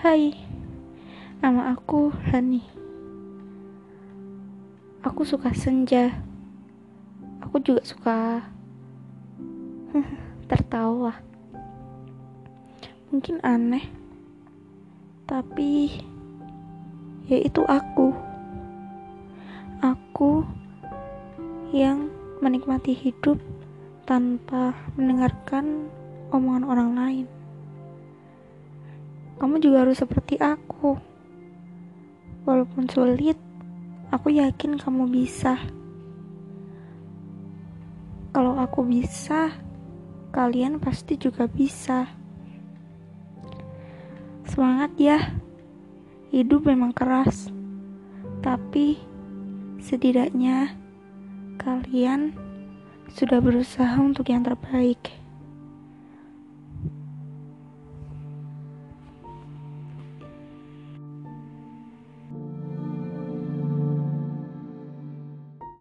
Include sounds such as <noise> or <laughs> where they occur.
Hai, nama aku Hani. Aku suka senja. Aku juga suka <laughs> tertawa. Mungkin aneh, tapi ya itu aku. Aku yang menikmati hidup tanpa mendengarkan omongan orang lain. Kamu juga harus seperti aku. Walaupun sulit, aku yakin kamu bisa. Kalau aku bisa, kalian pasti juga bisa. Semangat ya. Hidup memang keras. Tapi setidaknya kalian sudah berusaha untuk yang terbaik.